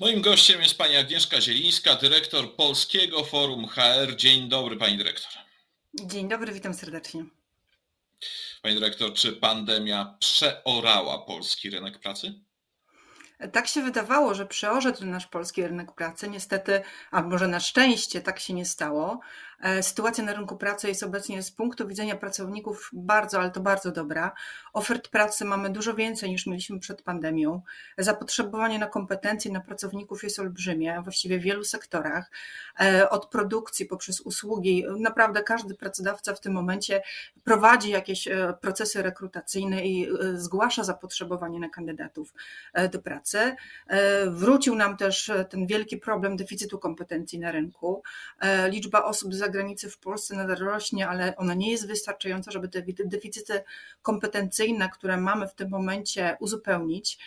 Moim gościem jest pani Agnieszka Zielińska, dyrektor Polskiego Forum HR. Dzień dobry, pani dyrektor. Dzień dobry, witam serdecznie. Pani dyrektor, czy pandemia przeorała polski rynek pracy? Tak się wydawało, że przeorze ten nasz polski rynek pracy. Niestety, a może na szczęście, tak się nie stało. E, sytuacja na rynku pracy jest obecnie z punktu widzenia pracowników bardzo, ale to bardzo dobra. Ofert pracy mamy dużo więcej niż mieliśmy przed pandemią. Zapotrzebowanie na kompetencje na pracowników jest olbrzymie, właściwie w wielu sektorach. E, od produkcji poprzez usługi. Naprawdę każdy pracodawca w tym momencie prowadzi jakieś e, procesy rekrutacyjne i zgłasza zapotrzebowanie na kandydatów do pracy. Wrócił nam też ten wielki problem deficytu kompetencji na rynku. Liczba osób z zagranicy w Polsce nadal rośnie, ale ona nie jest wystarczająca, żeby te deficyty kompetencyjne, które mamy w tym momencie uzupełnić.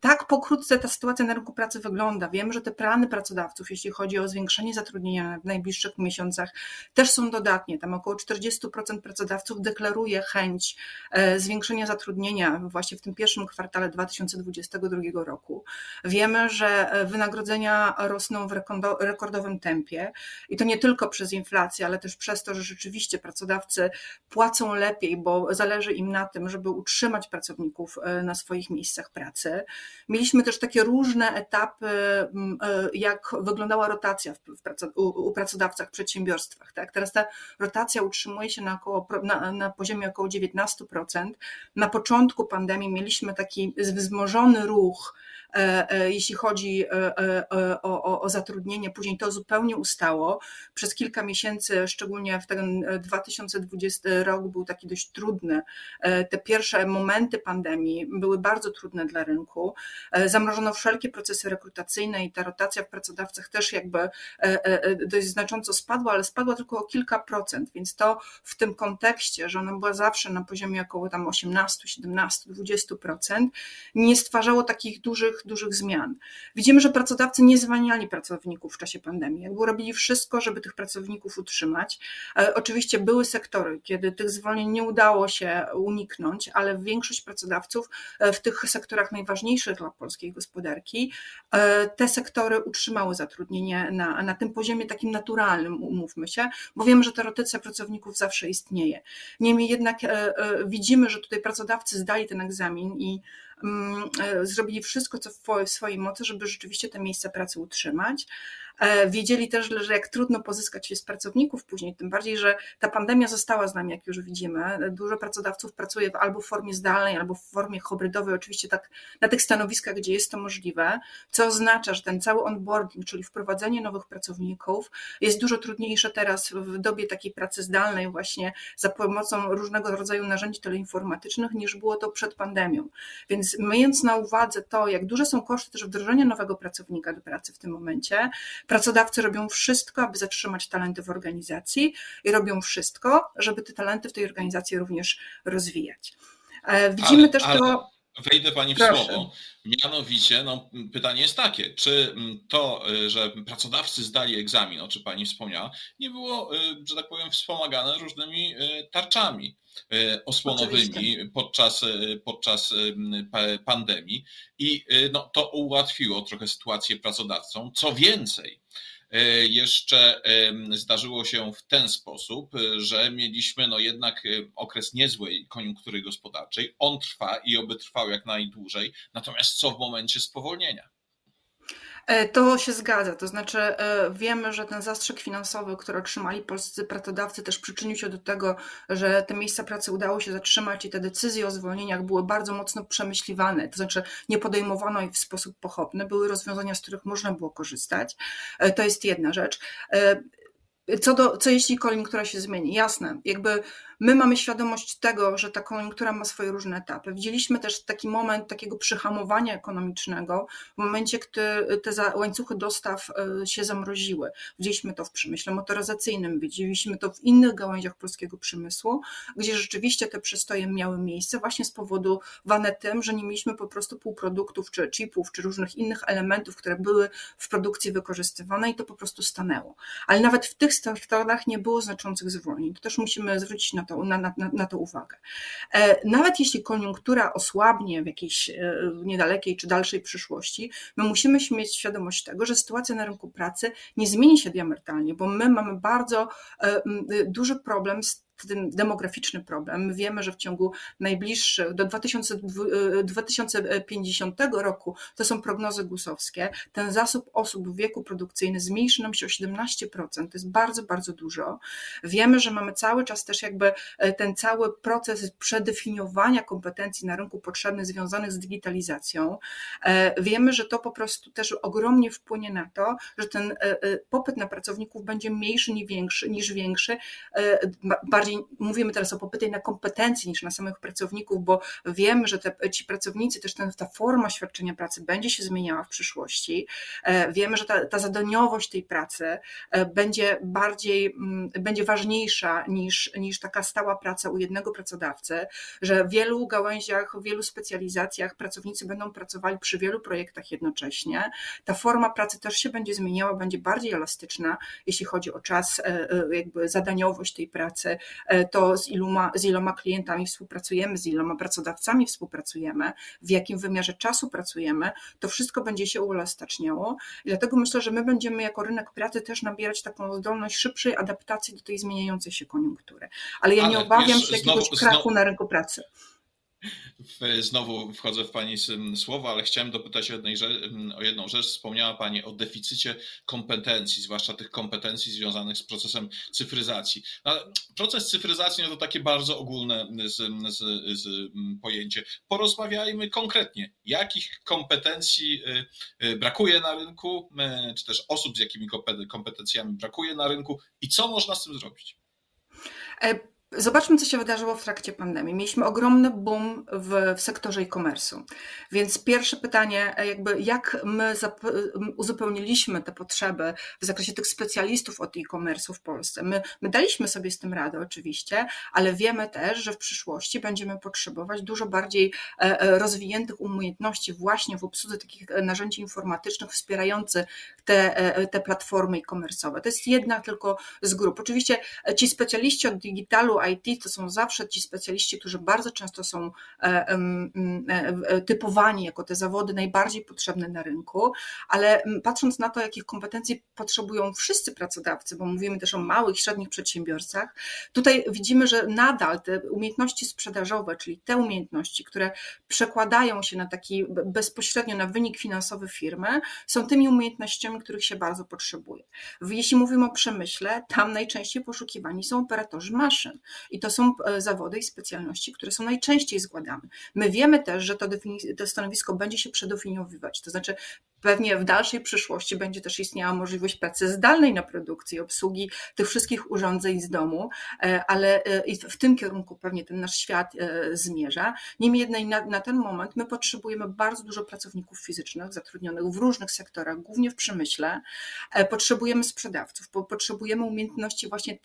Tak pokrótce ta sytuacja na rynku pracy wygląda. Wiem, że te plany pracodawców, jeśli chodzi o zwiększenie zatrudnienia w najbliższych miesiącach, też są dodatnie. Tam około 40% pracodawców deklaruje chęć e, zwiększenia zatrudnienia właśnie w tym pierwszym kwartale 2022 roku. Wiemy, że e, wynagrodzenia rosną w rekordowym tempie i to nie tylko przez inflację, ale też przez to, że rzeczywiście pracodawcy płacą lepiej, bo zależy im na tym, żeby utrzymać pracowników e, na swoich miejscach miejscach pracy. Mieliśmy też takie różne etapy, mm, e, jak wyglądała rotacja w, u, u pracodawcach, przedsiębiorstwach. Tak? Teraz ta rotacja utrzymuje się na, około, na, na poziomie około 19%. Na początku pandemii mieliśmy taki wzmożony ruch, E, e, jeśli chodzi o, o, o zatrudnienie. Później to zupełnie ustało. Przez kilka miesięcy, szczególnie w ten 2020 rok, był taki dość trudny. Te pierwsze momenty pandemii były bardzo trudne dla rynku. Zamrożono wszelkie procesy rekrutacyjne i ta rotacja w pracodawcach też jakby dość znacząco spadła, ale spadła tylko o kilka procent, więc to w tym kontekście, że ona była zawsze na poziomie około tam 18, 17, 20%, nie stwarzało takich dużych dużych zmian. Widzimy, że pracodawcy nie zwalniali pracowników w czasie pandemii, jakby robili wszystko, żeby tych pracowników utrzymać. E, oczywiście były sektory, kiedy tych zwolnień nie udało się uniknąć, ale większość pracodawców e, w tych sektorach najważniejszych dla polskiej gospodarki, e, te sektory utrzymały zatrudnienie na, na tym poziomie takim naturalnym, umówmy się, bo wiemy, że ta rotacja pracowników zawsze istnieje. Niemniej jednak widzimy, że tutaj pracodawcy zdali ten egzamin i Mm, e, zrobili wszystko, co w swojej mocy, żeby rzeczywiście te miejsca pracy utrzymać. E, wiedzieli też, że jak trudno pozyskać się z pracowników później, tym bardziej, że ta pandemia została z nami, jak już widzimy. Dużo pracodawców pracuje albo w formie zdalnej, albo w formie hybrydowej, oczywiście tak na tych stanowiskach, gdzie jest to możliwe, co oznacza, że ten cały onboarding, czyli wprowadzenie nowych pracowników jest dużo trudniejsze teraz w dobie takiej pracy zdalnej właśnie za pomocą różnego rodzaju narzędzi teleinformatycznych, niż było to przed pandemią. Więc mając na uwadze to, jak duże są koszty też wdrożenia nowego pracownika do pracy w tym momencie, Pracodawcy robią wszystko, aby zatrzymać talenty w organizacji i robią wszystko, żeby te talenty w tej organizacji również rozwijać. E, widzimy ale, też ale... to. Wejdę Pani w Proszę. słowo. Mianowicie, no, pytanie jest takie, czy mm, to, y, że pracodawcy zdali egzamin, o czym Pani wspomniała, nie było, y, że tak powiem, wspomagane różnymi y, tarczami osłonowymi Oczywiście. podczas, podczas pandemii i no, to ułatwiło trochę sytuację pracodawcom. Co więcej, jeszcze zdarzyło się w ten sposób, że mieliśmy no jednak okres niezłej koniunktury gospodarczej. On trwa i oby trwał jak najdłużej. Natomiast co w momencie spowolnienia? E, to się zgadza, to znaczy e, wiemy, że ten zastrzyk finansowy, który otrzymali polscy pracodawcy też przyczynił się do tego, że te miejsca pracy udało się zatrzymać i te decyzje o zwolnieniach były bardzo mocno przemyśliwane, to znaczy nie podejmowano ich w sposób pochopny, były rozwiązania, z których można było korzystać. E, to jest jedna rzecz. Co, do, co jeśli koniunktura się zmieni? Jasne, jakby My mamy świadomość tego, że ta koniunktura ma swoje różne etapy. Widzieliśmy też taki moment takiego przyhamowania ekonomicznego w momencie, gdy te łańcuchy dostaw e, się zamroziły. Widzieliśmy to w przemyśle motoryzacyjnym, widzieliśmy to w innych gałęziach polskiego przemysłu, gdzie rzeczywiście te przystoje miały miejsce właśnie z powodu wane tym, że nie mieliśmy po prostu półproduktów, czy chipów, czy różnych innych elementów, które były w produkcji wykorzystywane i to po prostu stanęło. Ale nawet w tych startach nie było znaczących zwolnień. To też musimy zwrócić na na to, na, na, na to uwagę. Nawet jeśli koniunktura osłabnie w jakiejś niedalekiej czy dalszej przyszłości, my musimy mieć świadomość tego, że sytuacja na rynku pracy nie zmieni się diametralnie, bo my mamy bardzo duży problem z ten demograficzny problem. My wiemy, że w ciągu najbliższych, do 2050 e, roku, to są prognozy gusowskie, ten zasób osób w wieku produkcyjnym zmniejszy nam się o 17%. To jest bardzo, bardzo dużo. Wiemy, że mamy cały czas też jakby e, ten cały proces przedefiniowania kompetencji na rynku potrzebnych związanych z digitalizacją. E, wiemy, że to po prostu też ogromnie wpłynie na to, że ten popyt na pracowników będzie mniejszy niż większy, niż większy bardziej mówimy teraz o popycie na kompetencje niż na samych pracowników, bo wiemy, że te, ci pracownicy, też ten, ta forma świadczenia pracy będzie się zmieniała w przyszłości. E, wiemy, że ta, ta zadaniowość tej pracy e, będzie bardziej, mm, będzie ważniejsza niż, niż taka stała praca u jednego pracodawcy, że w wielu gałęziach, w wielu specjalizacjach pracownicy będą pracowali przy wielu projektach jednocześnie. Ta forma pracy też się będzie zmieniała, będzie bardziej elastyczna, jeśli chodzi o czas, e, jakby zadaniowość tej pracy, to z iloma, z iloma klientami współpracujemy, z iloma pracodawcami współpracujemy, w jakim wymiarze czasu pracujemy, to wszystko będzie się uelastyczniało. I dlatego myślę, że my będziemy jako rynek pracy też nabierać taką zdolność szybszej adaptacji do tej zmieniającej się koniunktury. Ale ja Ale nie obawiam się jakiegoś znowu, krachu znowu... na rynku pracy. Znowu wchodzę w Pani słowo, ale chciałem dopytać o, jednej, o jedną rzecz. Wspomniała Pani o deficycie kompetencji, zwłaszcza tych kompetencji związanych z procesem cyfryzacji. Proces cyfryzacji no to takie bardzo ogólne z, z, z pojęcie. Porozmawiajmy konkretnie, jakich kompetencji y, y, brakuje na rynku, czy też osób z jakimi kompetencjami brakuje na rynku i co można z tym zrobić? E, Zobaczmy, co się wydarzyło w trakcie pandemii. Mieliśmy ogromny boom w, w sektorze e-commerce'u. Więc pierwsze pytanie, jakby jak my uzupełniliśmy te potrzeby w zakresie tych specjalistów od e-commerce'u w Polsce. My, my daliśmy sobie z tym radę oczywiście, ale wiemy też, że w przyszłości będziemy potrzebować dużo bardziej e, e, rozwiniętych umiejętności właśnie w obsłudze takich e, narzędzi informatycznych wspierających te, te platformy e-commerce'owe. To jest jedna tylko z grup. Oczywiście ci specjaliści od digitalu, IT to są zawsze ci specjaliści, którzy bardzo często są e, e, e, typowani jako te zawody najbardziej potrzebne na rynku, ale patrząc na to, jakich kompetencji potrzebują wszyscy pracodawcy, bo mówimy też o małych, średnich przedsiębiorcach, tutaj widzimy, że nadal te umiejętności sprzedażowe, czyli te umiejętności, które przekładają się na taki bezpośrednio na wynik finansowy firmy, są tymi umiejętnościami, których się bardzo potrzebuje. Jeśli mówimy o przemyśle, tam najczęściej poszukiwani są operatorzy maszyn. I to są e, zawody i specjalności, które są najczęściej zgładane. My wiemy też, że to, to stanowisko będzie się przedefiniowywać, to znaczy pewnie w dalszej przyszłości będzie też istniała możliwość pracy zdalnej na produkcji, obsługi tych wszystkich urządzeń z domu, e, ale e, w tym kierunku pewnie ten nasz świat zmierza. Niemniej jednak na, na ten moment my potrzebujemy bardzo dużo pracowników fizycznych zatrudnionych w różnych sektorach, głównie w przemyśle. Potrzebujemy sprzedawców, potrzebujemy umiejętności właśnie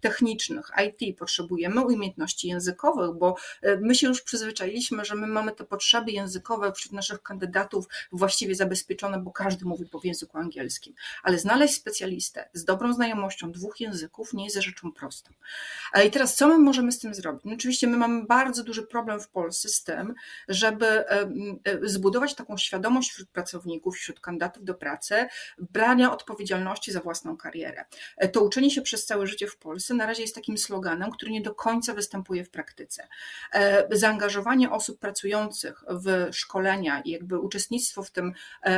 technicznych, IT, potrzebujemy umiejętności językowych, bo e, my się już przyzwyczailiśmy, że my mamy te potrzeby językowe wśród naszych kandydatów właściwie zabezpieczone, bo każdy mówi po języku angielskim. Ale znaleźć specjalistę z dobrą znajomością dwóch języków nie jest rzeczą prostą. I teraz co my możemy z tym zrobić? No oczywiście my mamy bardzo duży problem w Polsce z tym, żeby e, e, zbudować taką świadomość wśród pracowników, wśród kandydatów do pracy, brania odpowiedzialności za własną karierę. To uczenie się przez całe życie w Polsce na razie jest takim sloganem, który nie do końca występuje w praktyce. E, zaangażowanie osób pracujących w szkolenia i jakby uczestnictwo w tym, e,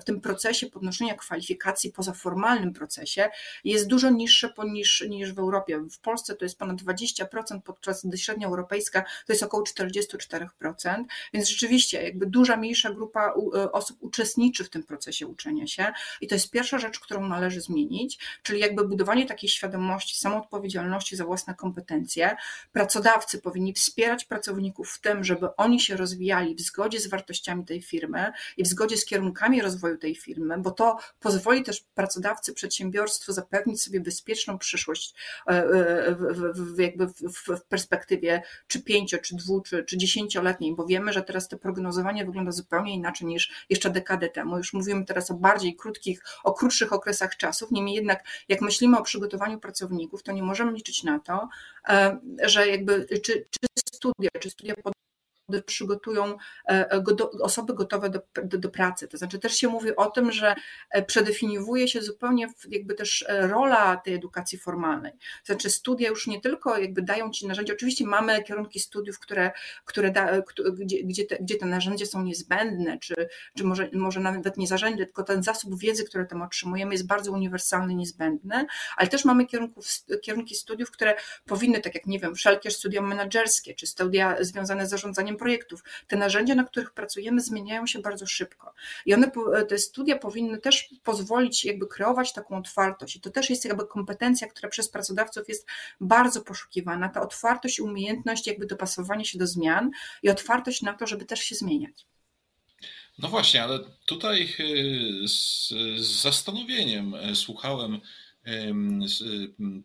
w tym procesie podnoszenia kwalifikacji poza formalnym procesie jest dużo niższe niż, niż w Europie. W Polsce to jest ponad 20%, podczas gdy średnia europejska to jest około 44%, więc rzeczywiście jakby duża, mniejsza grupa e, osób uczestniczy w tym procesie uczenia się i to jest pierwsza rzecz, którą należy zmienić, czyli jakby budowanie takiej świadomości, samoodpowiedzialności za własne kompetencje. Pracodawcy powinni wspierać pracowników w tym, żeby oni się rozwijali w zgodzie z wartościami tej firmy i w zgodzie z kierunkami rozwoju tej firmy, bo to pozwoli też pracodawcy, przedsiębiorstwu zapewnić sobie bezpieczną przyszłość w, w, jakby w, perspektywie czy pięcio, czy dwu, czy, czy dziesięcioletniej, bo wiemy, że teraz to prognozowanie wygląda zupełnie inaczej niż jeszcze dekadę temu. Już mówimy teraz o bardziej krótkich, o krótszych okresach czasów. Niemniej jednak, jak myślimy o przygotowaniu pracowników, to nie możemy liczyć na to, e, że jakby czy, czy studia, czy studia pod przygotują e, e, osoby gotowe do, do, do, pracy. To znaczy też się mówi o tym, że e, przedefiniowuje się zupełnie jakby też rola tej edukacji formalnej. To znaczy studia już nie tylko jakby dają ci narzędzia, oczywiście mamy kierunki studiów, które, które da, gdzie, gdzie, te, gdzie te narzędzia są niezbędne, czy, czy może, może nawet nie narzędzie, tylko ten zasób wiedzy, który tam otrzymujemy jest bardzo uniwersalny, niezbędny, ale też mamy kierunków, kierunki studiów, które powinny, tak jak nie wiem, wszelkie studia menedżerskie, czy studia związane z zarządzaniem projektów. Te narzędzia, na których pracujemy, zmieniają się bardzo szybko. I one, te studia powinny też pozwolić jakby kreować taką otwartość. I to też jest jakby kompetencja, która przez pracodawców jest bardzo poszukiwana. Ta otwartość umiejętność jakby dopasowania się do zmian i otwartość na to, żeby też się zmieniać. No właśnie, ale tutaj y, z, z zastanowieniem y, słuchałem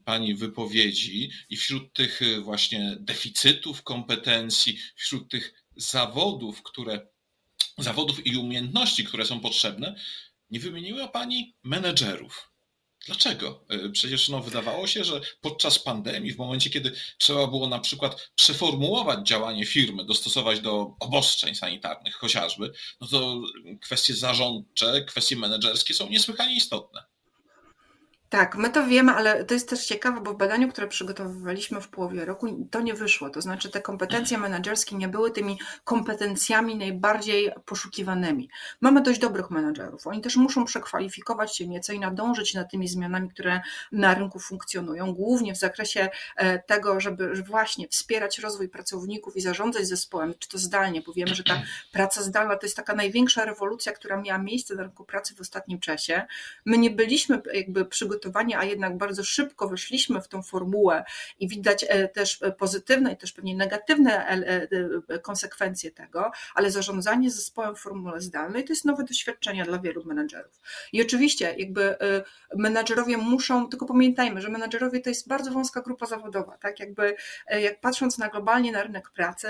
Pani wypowiedzi i wśród tych e, właśnie deficytów kompetencji, wśród tych zawodów, które, zawodów i umiejętności, które są potrzebne, nie wymieniła Pani menedżerów. Dlaczego? E, przecież no, wydawało się, że podczas pandemii, w momencie, kiedy trzeba było na przykład przeformułować działanie firmy, dostosować do obostrzeń sanitarnych chociażby, no to kwestie zarządcze, kwestie menedżerskie są niesłychanie istotne. Tak, my to wiemy, ale to jest też ciekawe, bo w badaniu, które przygotowywaliśmy w połowie roku, to nie wyszło. To znaczy, te kompetencje menedżerskie nie były tymi kompetencjami najbardziej poszukiwanymi. Mamy dość dobrych menedżerów. Oni też muszą przekwalifikować się nieco i nadążyć nad tymi zmianami, które na rynku funkcjonują, głównie w zakresie e, tego, żeby właśnie wspierać rozwój pracowników i zarządzać zespołem, czy to zdalnie, bo wiemy, że ta praca zdalna to jest taka największa rewolucja, która miała miejsce na rynku pracy w ostatnim czasie. My nie byliśmy jakby przygotowani a jednak bardzo szybko weszliśmy w tą formułę i widać e, też pozytywne i też pewnie negatywne e, e, konsekwencje tego, ale zarządzanie zespołem w formule zdalnej to jest nowe doświadczenie dla wielu menedżerów. I oczywiście jakby menedżerowie muszą, tylko pamiętajmy, że menedżerowie to jest bardzo wąska grupa zawodowa, tak? Jakby jak patrząc na globalnie na rynek pracy,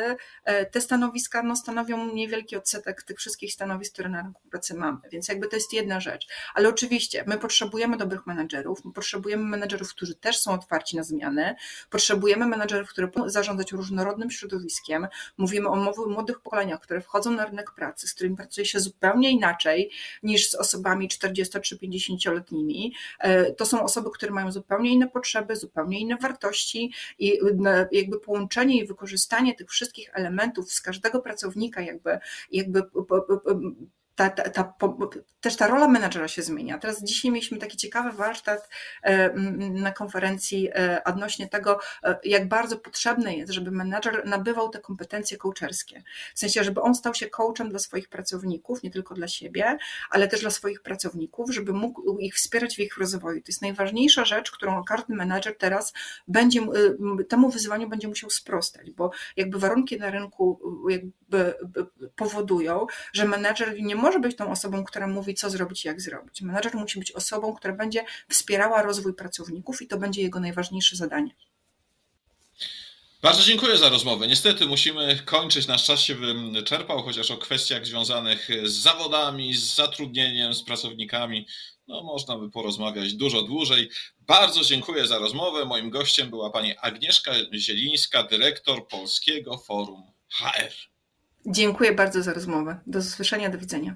te stanowiska no, stanowią niewielki odsetek tych wszystkich stanowisk, które na rynku pracy mamy, więc jakby to jest jedna rzecz, ale oczywiście my potrzebujemy dobrych menedżerów, menedżerów. My potrzebujemy menedżerów, którzy też są otwarci na zmiany. Potrzebujemy menedżerów, które będą zarządzać różnorodnym środowiskiem. Mówimy o młodych pokoleniach, które wchodzą na rynek pracy, z którymi pracuje się zupełnie inaczej niż z osobami 40 czy 50-letnimi. E, to są osoby, które mają zupełnie inne potrzeby, zupełnie inne wartości i jakby połączenie i wykorzystanie tych wszystkich elementów z każdego pracownika, jakby, jakby ta, ta, ta, też ta rola menadżera się zmienia. Teraz dzisiaj mieliśmy taki ciekawy warsztat e, na konferencji e, odnośnie tego, e, jak bardzo potrzebne jest, żeby menadżer nabywał te kompetencje coacherskie. W sensie, żeby on stał się coachem dla swoich pracowników, nie tylko dla siebie, ale też dla swoich pracowników, żeby mógł ich wspierać w ich rozwoju. To jest najważniejsza rzecz, którą każdy menadżer teraz będzie, temu wyzwaniu będzie musiał sprostać, bo jakby warunki na rynku jakby powodują, że menadżer nie może być tą osobą, która mówi, co zrobić jak zrobić. Menadżer musi być osobą, która będzie wspierała rozwój pracowników i to będzie jego najważniejsze zadanie. Bardzo dziękuję za rozmowę. Niestety musimy kończyć, nasz czas się wyczerpał, chociaż o kwestiach związanych z zawodami, z zatrudnieniem, z pracownikami, no można by porozmawiać dużo dłużej. Bardzo dziękuję za rozmowę. Moim gościem była pani Agnieszka Zielińska, dyrektor Polskiego Forum HR. Dziękuję bardzo za rozmowę. Do usłyszenia, do widzenia.